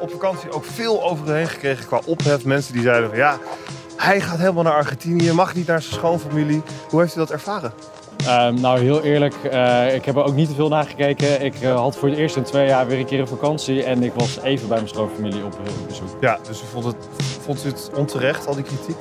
op vakantie ook veel over heen gekregen qua ophef. Mensen die zeiden van ja, hij gaat helemaal naar Argentinië, mag niet naar zijn schoonfamilie. Hoe heeft u dat ervaren? Ehm, nou, heel eerlijk, uh, ik heb er ook niet te veel naar gekeken. Ik uh, had voor het eerst in twee jaar weer een keer een vakantie en ik was even bij mijn schoonfamilie op bezoek. Ja, dus u vond, het, vond u het onterecht, al die kritiek?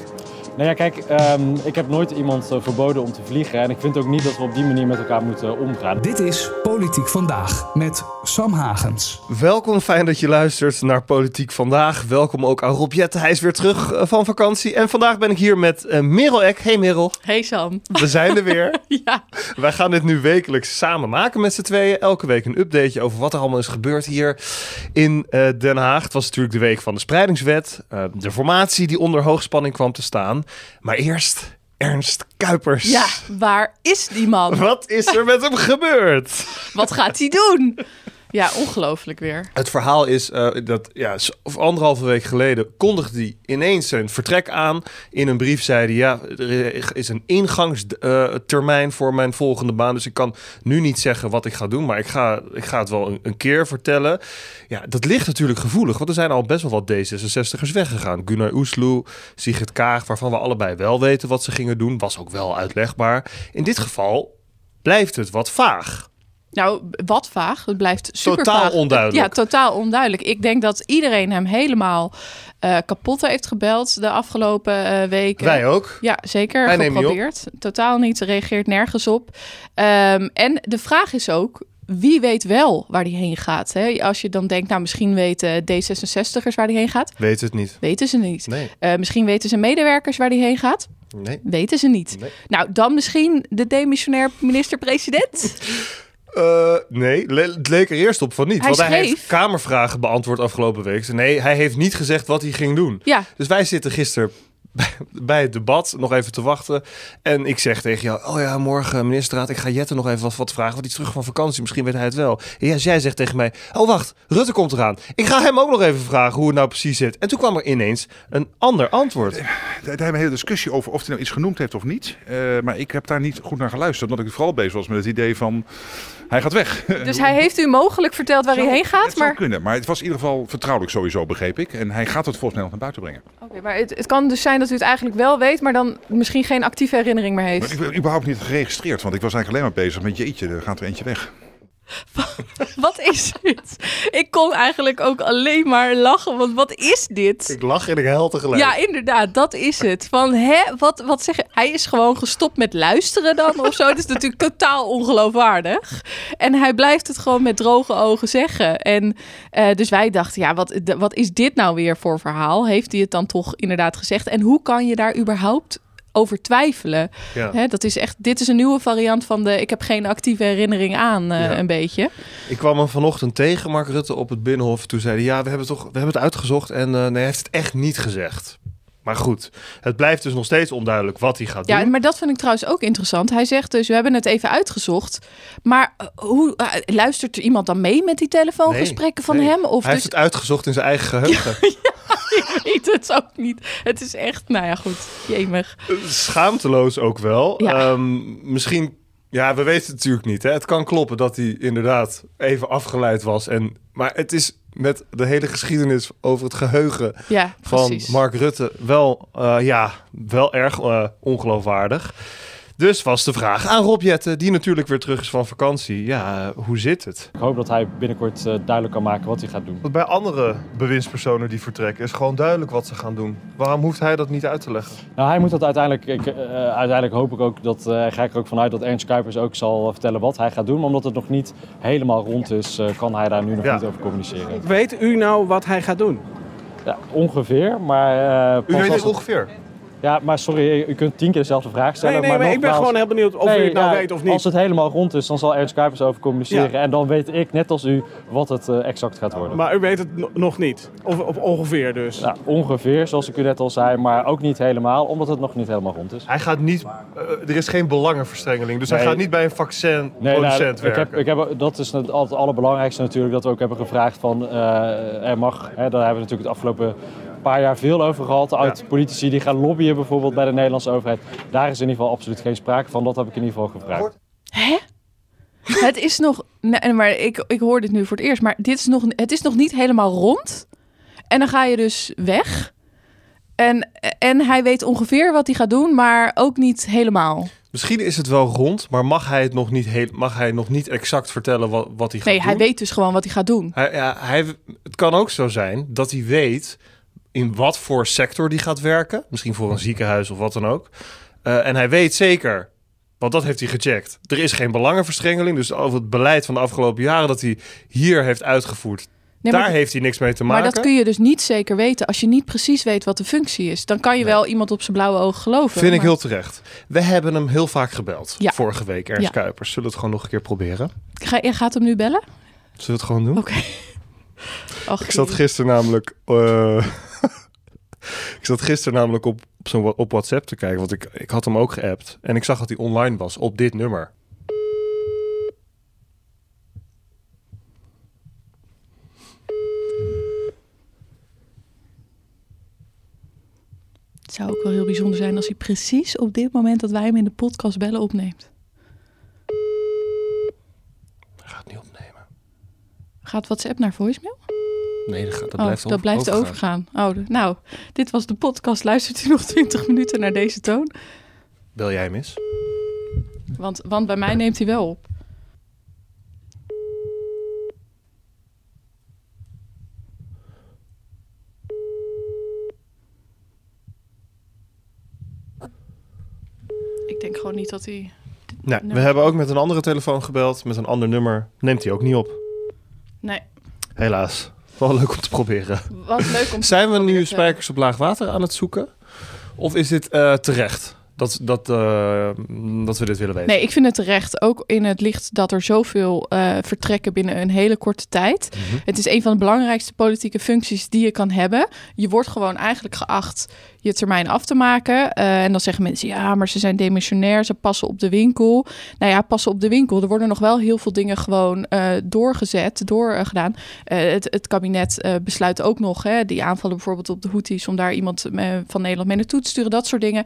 Nou ja, kijk, um, ik heb nooit iemand uh, verboden om te vliegen. En ik vind ook niet dat we op die manier met elkaar moeten omgaan. Dit is Politiek Vandaag met Sam Hagens. Welkom, fijn dat je luistert naar Politiek Vandaag. Welkom ook aan Rob hij is weer terug uh, van vakantie. En vandaag ben ik hier met uh, Merel Eck. Hey Merel. Hey Sam. We zijn er weer. ja. Wij gaan dit nu wekelijks samen maken met z'n tweeën. Elke week een updateje over wat er allemaal is gebeurd hier in Den Haag. Het was natuurlijk de week van de spreidingswet. de formatie die onder hoogspanning kwam te staan. Maar eerst Ernst Kuipers. Ja, waar is die man? Wat is er met hem gebeurd? Wat gaat hij doen? Ja, ongelooflijk weer. Het verhaal is uh, dat ja, of anderhalve week geleden kondigde hij ineens zijn vertrek aan. In een brief zei hij: Ja, er is een ingangstermijn uh, voor mijn volgende baan. Dus ik kan nu niet zeggen wat ik ga doen, maar ik ga, ik ga het wel een, een, keer vertellen. Ja, dat ligt natuurlijk gevoelig, want er zijn al best wel wat D66'ers weggegaan. Gunnar Oesloe, Sigrid Kaag, waarvan we allebei wel weten wat ze gingen doen, was ook wel uitlegbaar. In dit geval blijft het wat vaag. Nou, wat vaag. Het blijft super totaal vaag. onduidelijk. Ja, totaal onduidelijk. Ik denk dat iedereen hem helemaal uh, kapot heeft gebeld de afgelopen uh, weken. Wij ook. Ja, zeker. Wij geprobeerd. Totaal niet. Reageert nergens op. Um, en de vraag is ook. Wie weet wel waar die heen gaat? Hè? Als je dan denkt, nou misschien weten D66'ers waar die heen gaat. Weten het niet. Weten ze niet. Nee. Uh, misschien weten zijn medewerkers waar die heen gaat. Nee. Weten ze niet. Nee. Nou, dan misschien de demissionair minister-president. Uh, nee, le het leek er eerst op van niet. Hij want hij heeft kamervragen beantwoord afgelopen week. Nee, hij heeft niet gezegd wat hij ging doen. Ja. Dus wij zitten gisteren bij, het debat nog even te wachten. En ik zeg tegen jou: Oh ja, morgen ministerraad. Ik ga Jette nog even wat, wat vragen. Want die is terug van vakantie. Misschien weet hij het wel. En ja, jij zegt tegen mij: Oh wacht, Rutte komt eraan. Ik ga hem ook nog even vragen hoe het nou precies zit. En toen kwam er ineens een ander antwoord. Daar hebben we een hele discussie over of hij nou iets genoemd heeft of niet. Uh, maar ik heb daar niet goed naar geluisterd. Omdat ik vooral bezig was met het idee van. Hij gaat weg. Dus hij heeft u mogelijk verteld waar hij heen gaat? Het maar... zou kunnen, maar het was in ieder geval vertrouwelijk sowieso, begreep ik. En hij gaat het volgens mij nog naar buiten brengen. Oké, okay, maar het, het, kan dus zijn dat u het eigenlijk wel weet, maar dan misschien geen actieve herinnering meer heeft. Maar ik ben überhaupt niet geregistreerd, want ik was eigenlijk alleen maar bezig met jeetje, er gaat er eentje weg. Wat is dit? Ik kon eigenlijk ook alleen maar lachen, want wat is dit? Ik lach en ik huil tegelijk. Ja, inderdaad, dat is het. Van, hè, wat, wat zeg je? Hij is gewoon gestopt met luisteren dan of zo. Het is natuurlijk totaal ongeloofwaardig. En hij blijft het gewoon met droge ogen zeggen. En uh, dus wij dachten, ja, wat, wat is dit nou weer voor verhaal? Heeft hij het dan toch inderdaad gezegd? En hoe kan je daar überhaupt over twijfelen. Ja. Hè, dat is echt, dit is een nieuwe variant van de ik heb geen actieve herinnering aan, uh, Ja. een beetje. Ik kwam hem vanochtend tegen, Mark Rutte, op het Binnenhof. Toen zei hij, ja, we hebben, toch, we hebben het uitgezocht. En uh, nee, hij heeft het echt niet gezegd. Maar goed, het blijft dus nog steeds onduidelijk wat hij gaat Ja, doen. maar dat vind ik trouwens ook interessant. Hij zegt dus, we hebben het even uitgezocht. Maar uh, hoe, uh, luistert er iemand dan mee met die telefoongesprekken van Nee, hem? Of hij dus, heeft het uitgezocht in zijn eigen geheugen. ik weet het ook niet. Het is echt, nou ja, goed, jemig. Schaamteloos ook wel. Ja. Ehm, misschien, ja, we weten het natuurlijk niet. Hè? Het kan kloppen dat hij inderdaad even afgeleid was. En, maar het is met de hele geschiedenis over het geheugen Ja, van precies. Mark Rutte wel, eh, ja, wel erg eh, ongeloofwaardig. Dus was de vraag aan Rob Jetten, die natuurlijk weer terug is van vakantie. Ja, eh, hoe zit het? Ik hoop dat hij binnenkort uh, duidelijk kan maken wat hij gaat doen. Want bij andere bewindspersonen die vertrekken is gewoon duidelijk wat ze gaan doen. Waarom hoeft hij dat niet uit te leggen? Nou, hij moet dat uiteindelijk. Ik, uh, uiteindelijk hoop ik ook dat. Uh, ga ik er ook vanuit dat Ernst Kuipers ook zal vertellen wat hij gaat doen. Maar omdat het nog niet helemaal rond is, uh, kan hij daar nu nog Ja. niet over communiceren. Weet u nou wat hij gaat doen? Ja, ongeveer, maar. uh, U weet het ongeveer. Ja, maar sorry, u kunt tien keer dezelfde vraag stellen. Nee, nee, maar, ik ben gewoon heel benieuwd of u het nou weet of niet. Als het helemaal rond is, dan zal Ernst Kuipers over communiceren. Ja. En dan weet ik, net als u, wat het eh, exact gaat worden. Maar u weet het no- nog niet. Of, of ongeveer dus. Nou, ongeveer, zoals ik u net al zei, maar ook niet helemaal, omdat het nog niet helemaal rond is. Hij gaat niet, eh, er is geen belangenverstrengeling. Dus hij gaat niet bij een vaccin Nee, producent nou, ik werken. heb, ik heb, dat is het allerbelangrijkste natuurlijk, dat we ook hebben gevraagd van, eh, er mag, hè, daar hebben we natuurlijk het afgelopen paar jaar veel over gehad, uit Ja. politici die gaan lobbyen bijvoorbeeld bij de Nederlandse overheid. Daar is in ieder geval absoluut geen sprake van, dat heb ik in ieder geval gevraagd. Hè? Het is nog, nee, maar ik, ik hoor dit nu voor het eerst, maar dit is nog, het is nog niet helemaal rond. En dan ga je dus weg. En, en hij weet ongeveer wat hij gaat doen, maar ook niet helemaal. Misschien is het wel rond, maar mag hij het nog niet, heel, mag hij nog niet exact vertellen wat, wat hij gaat Nee, doen? hij weet dus gewoon wat hij gaat doen. Hij, ja, hij, het kan ook zo zijn dat hij weet in wat voor sector die gaat werken. Misschien voor een ziekenhuis of wat dan ook. Eh, en hij weet zeker, want dat heeft hij gecheckt. Er is geen belangenverstrengeling. Dus over het beleid van de afgelopen jaren dat hij hier heeft uitgevoerd. Nee, daar maar, heeft hij niks mee te maar maken. dat kun je dus niet zeker weten als je niet precies weet wat de functie is. Dan kan je wel iemand op zijn blauwe ogen geloven. Vind ik maar- heel terecht. We hebben hem heel vaak gebeld. Ja. Vorige week, Ernst Ja. Kuipers. Zullen we het gewoon nog een keer proberen? Ga, je gaat hem nu bellen? Zullen we het gewoon doen? Oké. Ach, Ik zat gisteren namelijk. eh, ik zat gisteren namelijk op, op, zo'n wa- op WhatsApp te kijken. Want ik, ik had hem ook geappt. En ik zag dat hij online was op dit nummer. Het zou ook wel heel bijzonder zijn als hij precies op dit moment dat wij hem in de podcast bellen opneemt. Hij gaat niet opnemen. Gaat WhatsApp naar voicemail? Nee, dat, gaat, dat oh, blijft, dat over- blijft overgaan. overgaan. Oh, nou, dit was de podcast. Luistert u nog 20 minuten naar deze toon? Bel jij hem eens? Want, want bij mij neemt hij wel op. Ik denk gewoon niet dat hij... Nee. we hebben ook met een andere telefoon gebeld. Met een ander nummer. Neemt hij ook niet op. Nee, Helaas. Wel leuk om te proberen. wat leuk om te Zijn we nu proberen spijkers op laag water aan het zoeken? Of is dit eh, terecht? Dat, dat, eh, dat we dit willen weten. Nee, ik vind het terecht. Ook in het licht dat er zoveel eh, vertrekken binnen een hele korte tijd. Mhm. Het is een van de belangrijkste politieke functies die je kan hebben. Je wordt gewoon eigenlijk geacht je termijn af te maken. Eh, en dan zeggen mensen, ja, maar ze zijn demissionair, ze passen op de winkel. Nou ja, passen op de winkel. Er worden nog wel heel veel dingen gewoon eh, doorgezet, doorgedaan. Eh het, het kabinet besluit ook nog, hè, die aanvallen bijvoorbeeld op de Houthis... om daar iemand van Nederland mee naartoe te sturen, dat soort dingen.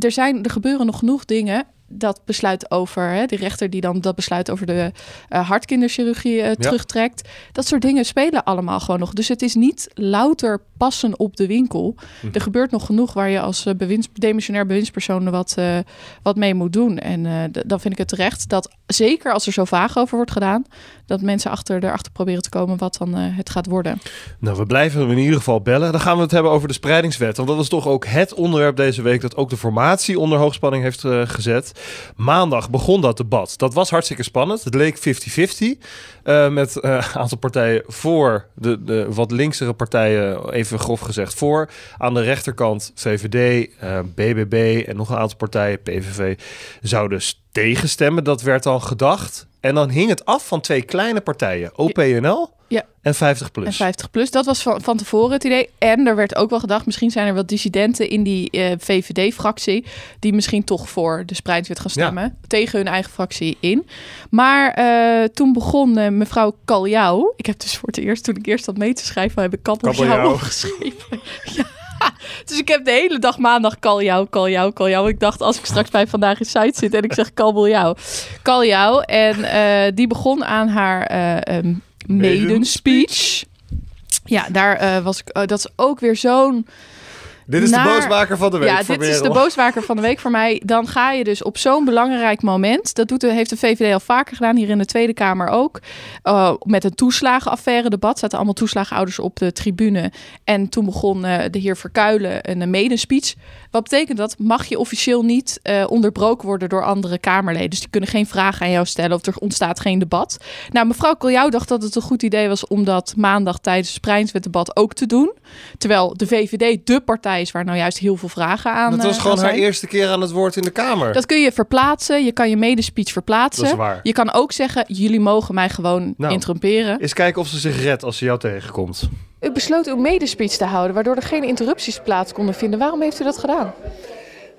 Er, zijn, er gebeuren nog genoeg dingen dat besluit over, hè, de rechter die dan dat besluit over de eh, hartkinderchirurgie eh, terugtrekt. Dat soort dingen spelen allemaal gewoon nog. Dus het is niet louter passen op de winkel. Mhm. Er gebeurt nog genoeg waar je als eh, bewinds, demissionair bewindspersoon wat, wat mee moet doen. En dan vind ik het terecht dat, zeker als er zo vaag over wordt gedaan, dat mensen achter, erachter proberen te komen wat dan eh, het gaat worden. Nou, we blijven hem in ieder geval bellen. Dan gaan we het hebben over de spreidingswet. Want dat was toch ook het onderwerp deze week dat ook de formatie onder hoogspanning heeft eh, gezet. Maandag begon dat debat. Dat was hartstikke spannend. Het leek 50-50. eh, met een aantal partijen voor, de, de wat linksere partijen, even grof gezegd, voor. Aan de rechterkant VVD, BBB en nog een aantal partijen, PVV, zouden tegenstemmen. Dat werd dan gedacht. En dan hing het af van twee kleine partijen, OPNL Ja. en 50 plus. En 50 plus, dat was van, van tevoren het idee. En er werd ook wel gedacht, misschien zijn er wel dissidenten in die eh, VVD-fractie... die misschien toch voor de spreidingswet gaan stemmen. Tegen hun eigen fractie in. Maar eh, toen begon eh, mevrouw Kaljau... Ik heb dus voor het eerst, toen ik eerst had mee te schrijven... heb ik Kabeljauw. opgeschreven. ja. Dus ik heb de hele dag maandag Kaljau, Kaljau, Kaljau. Ik dacht, als ik straks bij Vandaag in Site zit... en ik zeg Kabeljauw. Kaljau. En eh, die begon aan haar... ehm, maiden speech. Ja, daar eh, was ik. dat is ook weer zo'n. Dit is naar- de boosmaker van de week. Ja, voor dit is de booswaker van de week voor mij. Dan ga je dus op zo'n belangrijk moment. Dat doet de, heeft de VVD al vaker gedaan, hier in de Tweede Kamer ook. eh, met een toeslagenaffaire debat. Zaten allemaal toeslagenouders op de tribune. En toen begon eh, de heer Verkuilen een medespeech. Wat betekent dat? Mag je officieel niet eh, onderbroken worden door andere Kamerleden. Dus die kunnen geen vragen aan jou stellen of er ontstaat geen debat. Nou, mevrouw Koljou dacht dat het een goed idee was om dat maandag tijdens het Spreinswetdebat ook te doen. Terwijl de VVD de partij is waar nou juist heel veel vragen aan Dat was eh, gewoon haar zijn. eerste keer aan het woord in de Kamer. Dat kun je verplaatsen. Je kan je medespeech verplaatsen. Dat is waar. Je kan ook zeggen, jullie mogen mij gewoon Nou. interrumperen. Eens kijken of ze zich redt als ze jou tegenkomt. U besloot uw medespeech te houden, waardoor er geen interrupties plaats konden vinden. Waarom heeft u dat gedaan?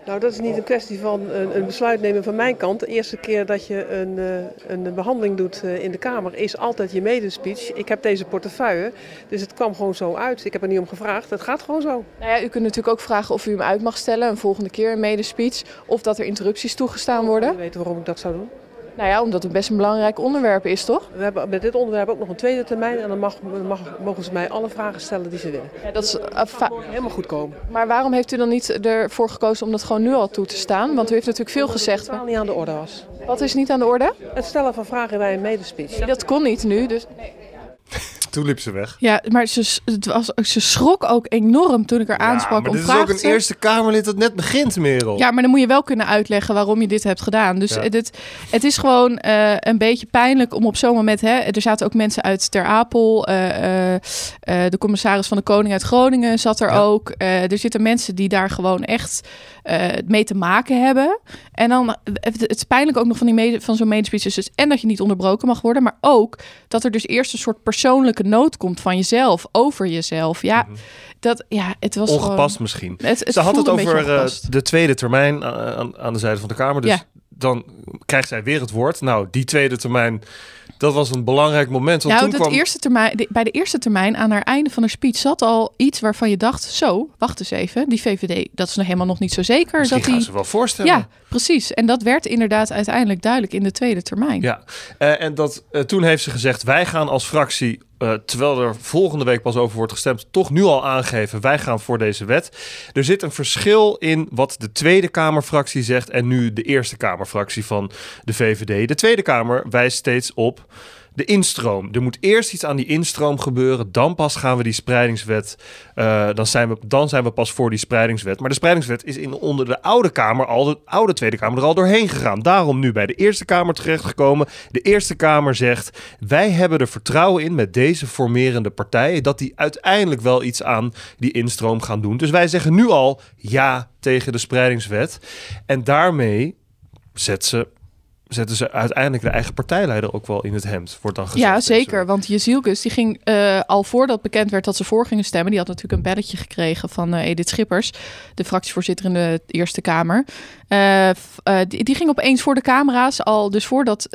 Nou, dat is niet een kwestie van een, een besluit nemen van mijn kant. De eerste keer dat je een, eh, een behandeling doet eh, in de Kamer is altijd je medespeech. Ik heb deze portefeuille, dus het kwam gewoon zo uit. Ik heb er niet om gevraagd, het gaat gewoon zo. Nou ja, u kunt natuurlijk ook vragen of u hem uit mag stellen, een volgende keer een medespeech. Of dat er interrupties toegestaan worden. Je weet waarom ik dat zou doen. Nou ja, omdat het best een belangrijk onderwerp is, toch? We hebben met dit onderwerp ook nog een tweede termijn. En dan mag, mag, mogen ze mij alle vragen stellen die ze willen. Ja, dat is, uh, va- Helemaal goed komen. maar waarom heeft u dan niet ervoor gekozen om dat gewoon nu al toe te staan? Want u heeft natuurlijk veel gezegd. Totaal niet aan de orde was. Wat is niet aan de orde? Het stellen van vragen bij een medespeech. Dat kon niet nu, dus... Toen liep ze weg. Ja, maar ze, het was, ze schrok ook enorm toen ik haar aansprak maar om dit is vragen ook een te. Eerste Kamerlid dat net begint, Merel. Ja, maar dan moet je wel kunnen uitleggen waarom je dit hebt gedaan. Dus Ja. het, het is gewoon eh, een beetje pijnlijk om op zo'n moment... Hè, er zaten ook mensen uit Ter Apel. eh, eh, eh, de commissaris van de Koning uit Groningen zat er Ja. ook. Eh, er zitten mensen die daar gewoon echt eh, mee te maken hebben. En dan, het het is pijnlijk ook nog van, die mede, van zo'n medespeech. is Dus en dat je niet onderbroken mag worden. Maar ook dat er dus eerst een soort persoonlijke nood komt van jezelf. Over jezelf. Ja, dat, ja het was Mhm. Ongepast gewoon... misschien. Het, het Ze had het over eh, de tweede termijn aan, aan- aan de zijde van de Kamer. Dus Ja. dan krijgt zij weer het woord. Nou, die tweede termijn, dat was een belangrijk moment. Want Nou, toen kwam... eerste termijn, de- bij de eerste termijn, aan haar einde van haar speech, zat al iets waarvan je dacht: zo, wacht eens even, die VVD, dat is nog helemaal nog niet zo zeker. Misschien dat gaan die... ze wel voorstellen. Ja, precies. En dat werd inderdaad uiteindelijk duidelijk in de tweede termijn. Ja, Eh, en dat, eh, toen heeft ze gezegd: wij gaan als fractie, eh, terwijl er volgende week pas over wordt gestemd, toch nu al aangeven: wij gaan voor deze wet. Er zit een verschil in wat de Tweede Kamerfractie zegt en nu de Eerste Kamerfractie van de VVD. De Tweede Kamer wijst steeds op. De instroom. Er moet eerst iets aan die instroom gebeuren. Dan pas gaan we die spreidingswet. eh, dan, zijn we, dan zijn we pas voor die spreidingswet. Maar de spreidingswet is in, onder de oude Kamer, al de oude Tweede Kamer, er al doorheen gegaan. Daarom nu bij de Eerste Kamer terechtgekomen. De Eerste Kamer zegt: Wij hebben er vertrouwen in met deze formerende partijen. dat die uiteindelijk wel iets aan die instroom gaan doen. Dus wij zeggen nu al ja tegen de spreidingswet. En daarmee zet ze zetten ze uiteindelijk de eigen partijleider ook wel in het hemd, wordt dan gezegd. Ja, zeker. Want Jezielkus, die ging eh, al voordat bekend werd dat ze voor gingen stemmen. Die had natuurlijk een belletje gekregen van eh, Edith Schippers, de fractievoorzitter in de Eerste Kamer. Eh, die, die ging opeens voor de camera's, al dus voordat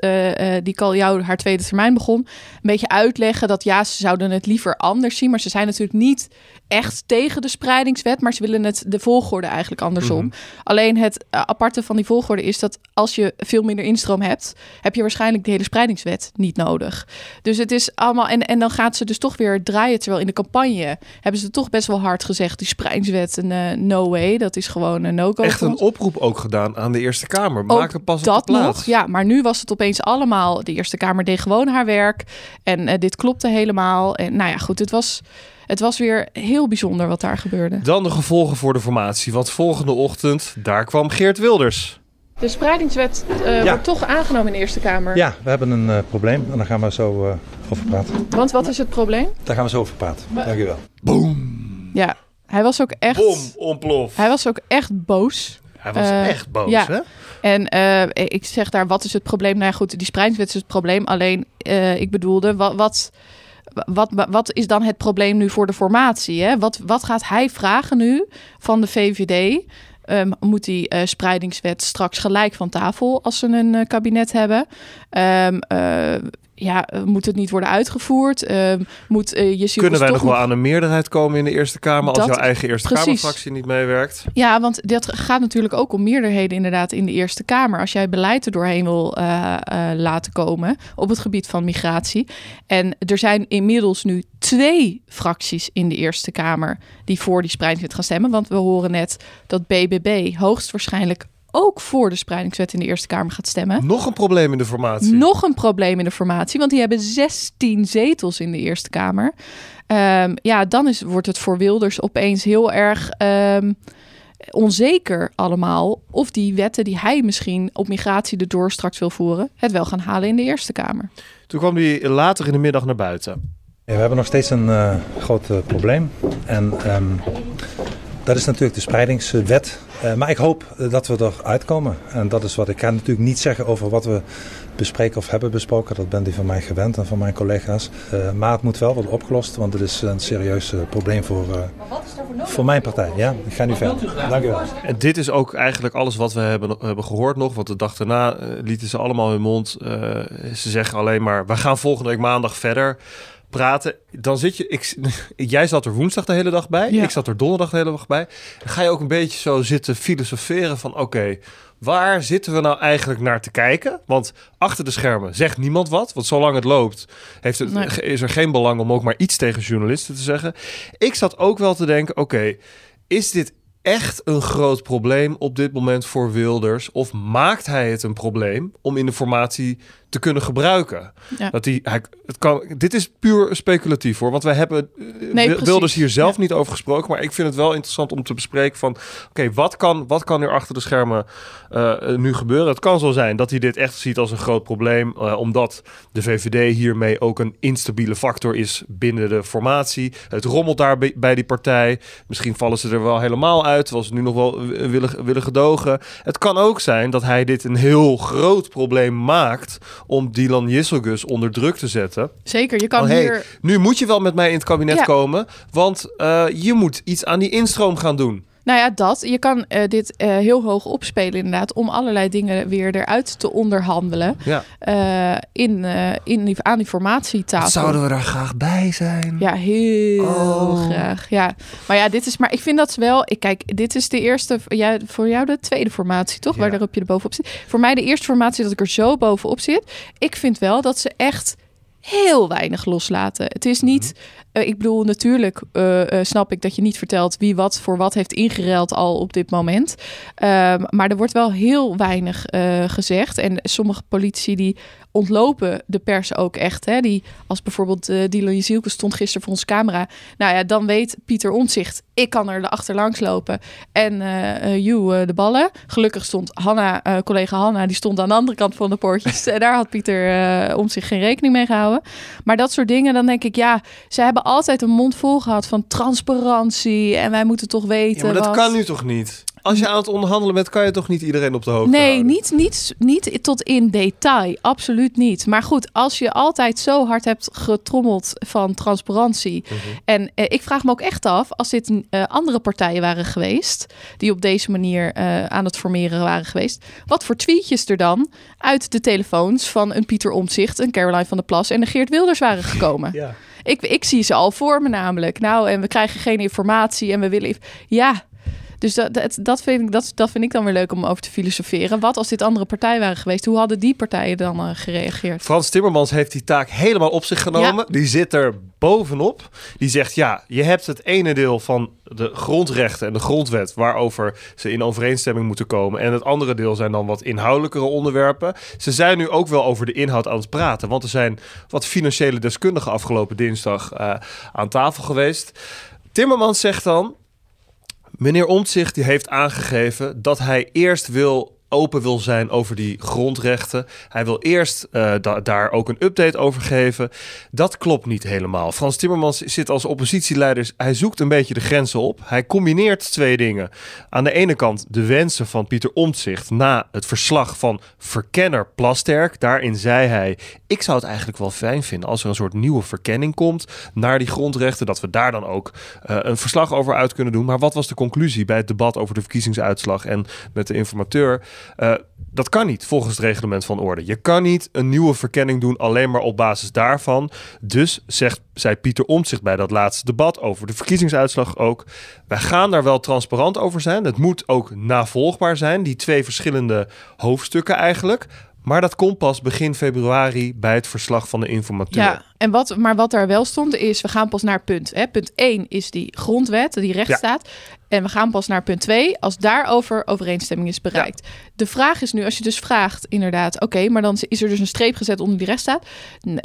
die Kaljou haar tweede termijn begon, een beetje uitleggen dat ja, ze zouden het liever anders zien. Maar ze zijn natuurlijk niet echt tegen de spreidingswet, maar ze willen het de volgorde eigenlijk andersom. Alleen het aparte van die volgorde is dat als je veel minder instroom hebt, heb je waarschijnlijk de hele spreidingswet niet nodig. Dus het is allemaal. En, en dan gaat ze dus toch weer draaien. Terwijl in de campagne hebben ze toch best wel hard gezegd: die spreidingswet, een eh, no way. Dat is gewoon een no-go. Echt een oproep ook gedaan aan de Eerste Kamer. Maak pas op dat plaats. nog. Ja, maar nu was het opeens allemaal. De Eerste Kamer deed gewoon haar werk. En eh, dit klopte helemaal. En nou ja, goed, het was. Het was weer heel bijzonder wat daar gebeurde. Dan de gevolgen voor de formatie. Want volgende ochtend, daar kwam Geert Wilders. De spreidingswet eh, Ja. wordt toch aangenomen in de Eerste Kamer. Ja, we hebben een eh, probleem en daar gaan we zo eh, over praten. Want wat is het probleem? Daar gaan we zo over praten. Dank u wel. Ja, hij was ook echt. Bom, ontplof. Hij was ook echt boos. Hij was echt boos, ja. hè? En eh, ik zeg daar, wat is het probleem? Nou ja, goed, die spreidingswet is het probleem. Alleen, eh, ik bedoelde, wat, wat, wat, wat is dan het probleem nu voor de formatie? Hè? Wat, wat gaat hij vragen nu van de VVD? Ehm, moet die eh, spreidingswet straks gelijk van tafel als ze een eh, kabinet hebben? Eh, ja, eh, moet het niet worden uitgevoerd? Ehm, moet eh je Kunnen wij nog wel aan een meerderheid komen in de Eerste Kamer als jouw eigen Eerste precies. Kamerfractie niet meewerkt? Ja, want dat gaat natuurlijk ook om meerderheden inderdaad in de Eerste Kamer. Als jij beleid er doorheen wil eh, eh, laten komen op het gebied van migratie. En er zijn inmiddels nu twee fracties in de Eerste Kamer die voor die spreidingswet gaan stemmen. Want we horen net dat BBB hoogstwaarschijnlijk ook voor de spreidingswet in de Eerste Kamer gaat stemmen. Nog een probleem in de formatie. Nog een probleem in de formatie, want die hebben 16 zetels in de Eerste Kamer. Ehm, ja, dan is, wordt het voor Wilders opeens heel erg ehm, onzeker allemaal of die wetten die hij misschien op migratie erdoor straks wil voeren, het wel gaan halen in de Eerste Kamer. Toen kwam hij later in de middag naar buiten. Ja, we hebben nog steeds een eh, groot eh, probleem. En ehm, dat is natuurlijk de spreidingswet. Eh, maar ik hoop eh, dat we eruit komen. En dat is wat ik kan natuurlijk niet zeggen over wat we bespreken of hebben besproken. Dat bent u van mij gewend en van mijn collega's. Eh, maar het moet wel worden opgelost, want het is een serieus probleem voor, eh, voor mijn partij. Ja, ik ga nu verder. Dank u wel. En dit is ook eigenlijk alles wat we hebben, hebben gehoord nog. Want de dag daarna lieten ze allemaal hun mond. eh, ze zeggen alleen maar, we gaan volgende week maandag verder. Praten, dan zit je. Ik, jij zat er woensdag de hele dag bij. Ja. Ik zat er donderdag de hele dag bij. Dan ga je ook een beetje zo zitten filosoferen van oké. waar zitten we nou eigenlijk naar te kijken? Want achter de schermen zegt niemand wat. Want zolang het loopt, heeft het, Nee. is er geen belang om ook maar iets tegen journalisten te zeggen. Ik zat ook wel te denken: oké, is dit echt een groot probleem op dit moment voor Wilders? Of maakt hij het een probleem om in de formatie te kunnen gebruiken? Ja. Dat hij, hij, het kan, dit is puur speculatief hoor, want wij hebben eh, precies. Wilders hier zelf Ja. niet over gesproken, maar ik vind het wel interessant om te bespreken van, oké, wat, kan, wat kan er achter de schermen eh, nu gebeuren? Het kan zo zijn dat hij dit echt ziet als een groot probleem, eh, omdat de VVD hiermee ook een instabiele factor is binnen de formatie. Het rommelt daar bij, bij die partij. Misschien vallen ze er wel helemaal uit, terwijl ze nu nog wel willen, willen gedogen. Het kan ook zijn dat hij dit een heel groot probleem maakt om Dylan Jisselgus onder druk te zetten. Zeker, je kan Oh, hey, hier... Nu moet je wel met mij in het kabinet Ja. komen, want eh, je moet iets aan die instroom gaan doen. Nou ja, dat. Je kan eh, dit eh, heel hoog opspelen inderdaad... om allerlei dingen weer eruit te onderhandelen... Ja. eh, in, in die, aan die formatietafel. we daar graag bij zijn? Ja, heel Oh. graag. Ja. Maar ja, dit is maar ik vind dat wel. Ik kijk, dit is de eerste. Ja, voor jou de tweede formatie, toch? Ja. Waar daarop je er bovenop zit. Voor mij de eerste formatie dat ik er zo bovenop zit. Ik vind wel dat ze echt heel weinig loslaten. Het is niet. Mhm. eh, ik bedoel, natuurlijk eh, eh, snap ik dat je niet vertelt wie wat voor wat heeft ingereld al op dit moment. Ehm, maar er wordt wel heel weinig gezegd. En sommige politici die ontlopen de pers ook echt. Hè? Die, als bijvoorbeeld eh Dylan Jezielke stond gisteren voor onze camera. Nou ja, dan weet Pieter Omtzigt, ik kan er achterlangs lopen. En you, eh, de ballen. Gelukkig stond Hanna, collega Hanna, die stond aan de andere kant van de poortjes. En daar had Pieter Omtzigt geen rekening mee gehouden. Maar dat soort dingen, dan denk ik, ja, ze hebben altijd een mond vol gehad van transparantie. En wij moeten toch weten. Ja, maar dat wat- kan nu toch niet? Als je aan het onderhandelen bent, kan je toch niet iedereen op de hoogte Nee, houden? niet, niet, niet tot in detail. Absoluut niet. Maar goed, als je altijd zo hard hebt getrommeld van transparantie. Mhm. En eh, ik vraag me ook echt af, als dit eh, andere partijen waren geweest. die op deze manier eh, aan het formeren waren geweest. wat voor tweetjes er dan uit de telefoons van een Pieter Omtzigt, een Caroline van der Plas en een Geert Wilders waren gekomen. Ja. Ik, ik zie ze al voor me namelijk. Nou, en we krijgen geen informatie en we willen... Ja, dus dat, dat, dat, vind ik, dat, dat vind ik dan weer leuk om over te filosoferen. Wat als dit andere partijen waren geweest? Hoe hadden die partijen dan eh, gereageerd? Frans Timmermans heeft die taak helemaal op zich genomen. Die zit er bovenop. Die zegt, ja, je hebt het ene deel van de grondrechten en de grondwet... waarover ze in overeenstemming moeten komen. En het andere deel zijn dan wat inhoudelijkere onderwerpen. Ze zijn nu ook wel over de inhoud aan het praten. Want er zijn wat financiële deskundigen afgelopen dinsdag eh, aan tafel geweest. Timmermans zegt dan... Meneer Omtzigt heeft aangegeven dat hij eerst wil open wil zijn over die grondrechten. Hij wil eerst eh, da- daar ook een update over geven. Dat klopt niet helemaal. Frans Timmermans zit als oppositieleider. Hij zoekt een beetje de grenzen op. Hij combineert twee dingen. Aan de ene kant de wensen van Pieter Omtzigt na het verslag van verkenner Plasterk. Daarin zei hij: Ik zou het eigenlijk wel fijn vinden als er een soort nieuwe verkenning komt naar die grondrechten. Dat we daar dan ook eh, een verslag over uit kunnen doen. Maar wat was de conclusie bij het debat over de verkiezingsuitslag en met de informateur? Eh, dat kan niet volgens het reglement van orde. Je kan niet een nieuwe verkenning doen alleen maar op basis daarvan. Dus zegt, zei Pieter Omtzigt bij dat laatste debat over de verkiezingsuitslag ook. Wij gaan daar wel transparant over zijn. Het moet ook navolgbaar zijn. Die twee verschillende hoofdstukken eigenlijk. Maar dat komt pas begin februari bij het verslag van de informateur. Ja, en wat, maar wat daar wel stond is, we gaan pas naar punt. Hè. Punt 1 is die grondwet, die rechtsstaat. En we gaan pas naar punt 2 als daarover overeenstemming is bereikt. De vraag is nu, als je dus vraagt, inderdaad, oké, maar dan is er dus een streep gezet onder die rechtsstaat.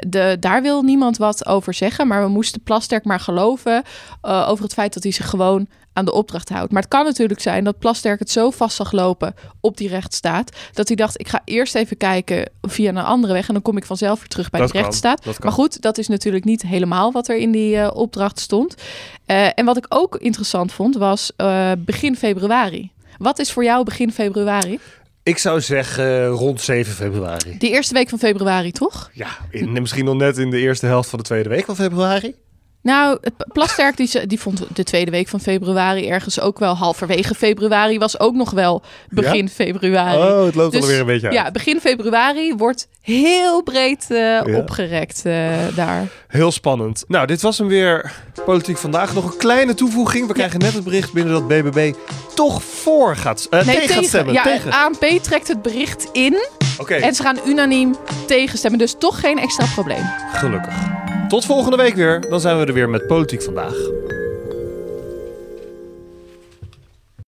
De, daar wil niemand wat over zeggen, maar we moesten Plasterk maar geloven eh, over het feit dat hij zich gewoon aan de opdracht houdt. Maar het kan natuurlijk zijn dat Plasterk het zo vast zag lopen op die rechtsstaat, dat hij dacht, ik ga eerst even kijken via een andere weg en dan kom ik vanzelf weer terug bij de rechtsstaat. Maar goed, dat is natuurlijk niet helemaal wat er in die eh, opdracht stond. Eh, en wat ik ook interessant vond, was eh, begin februari. Wat is voor jou begin februari? Ik zou zeggen rond 7 februari. De eerste week van februari, toch? Ja, in, misschien nog net in de eerste helft van de tweede week van februari. Nou, Plasterk die, die vond de tweede week van februari ergens ook wel halverwege februari was ook nog wel begin februari. Oh, het loopt Dus, alweer een beetje uit. Ja, begin februari wordt heel breed eh, opgerekt eh, daar. Heel spannend. Nou, dit was hem weer. Politiek vandaag. Nog een kleine toevoeging. We krijgen net het bericht binnen dat BBB toch voor gaat, eh, tegen, gaat stemmen. Ja, tegen. ANP trekt het bericht in en ze gaan unaniem tegenstemmen. Dus toch geen extra probleem. gelukkig. Tot volgende week weer. Dan zijn we er weer met Politiek vandaag.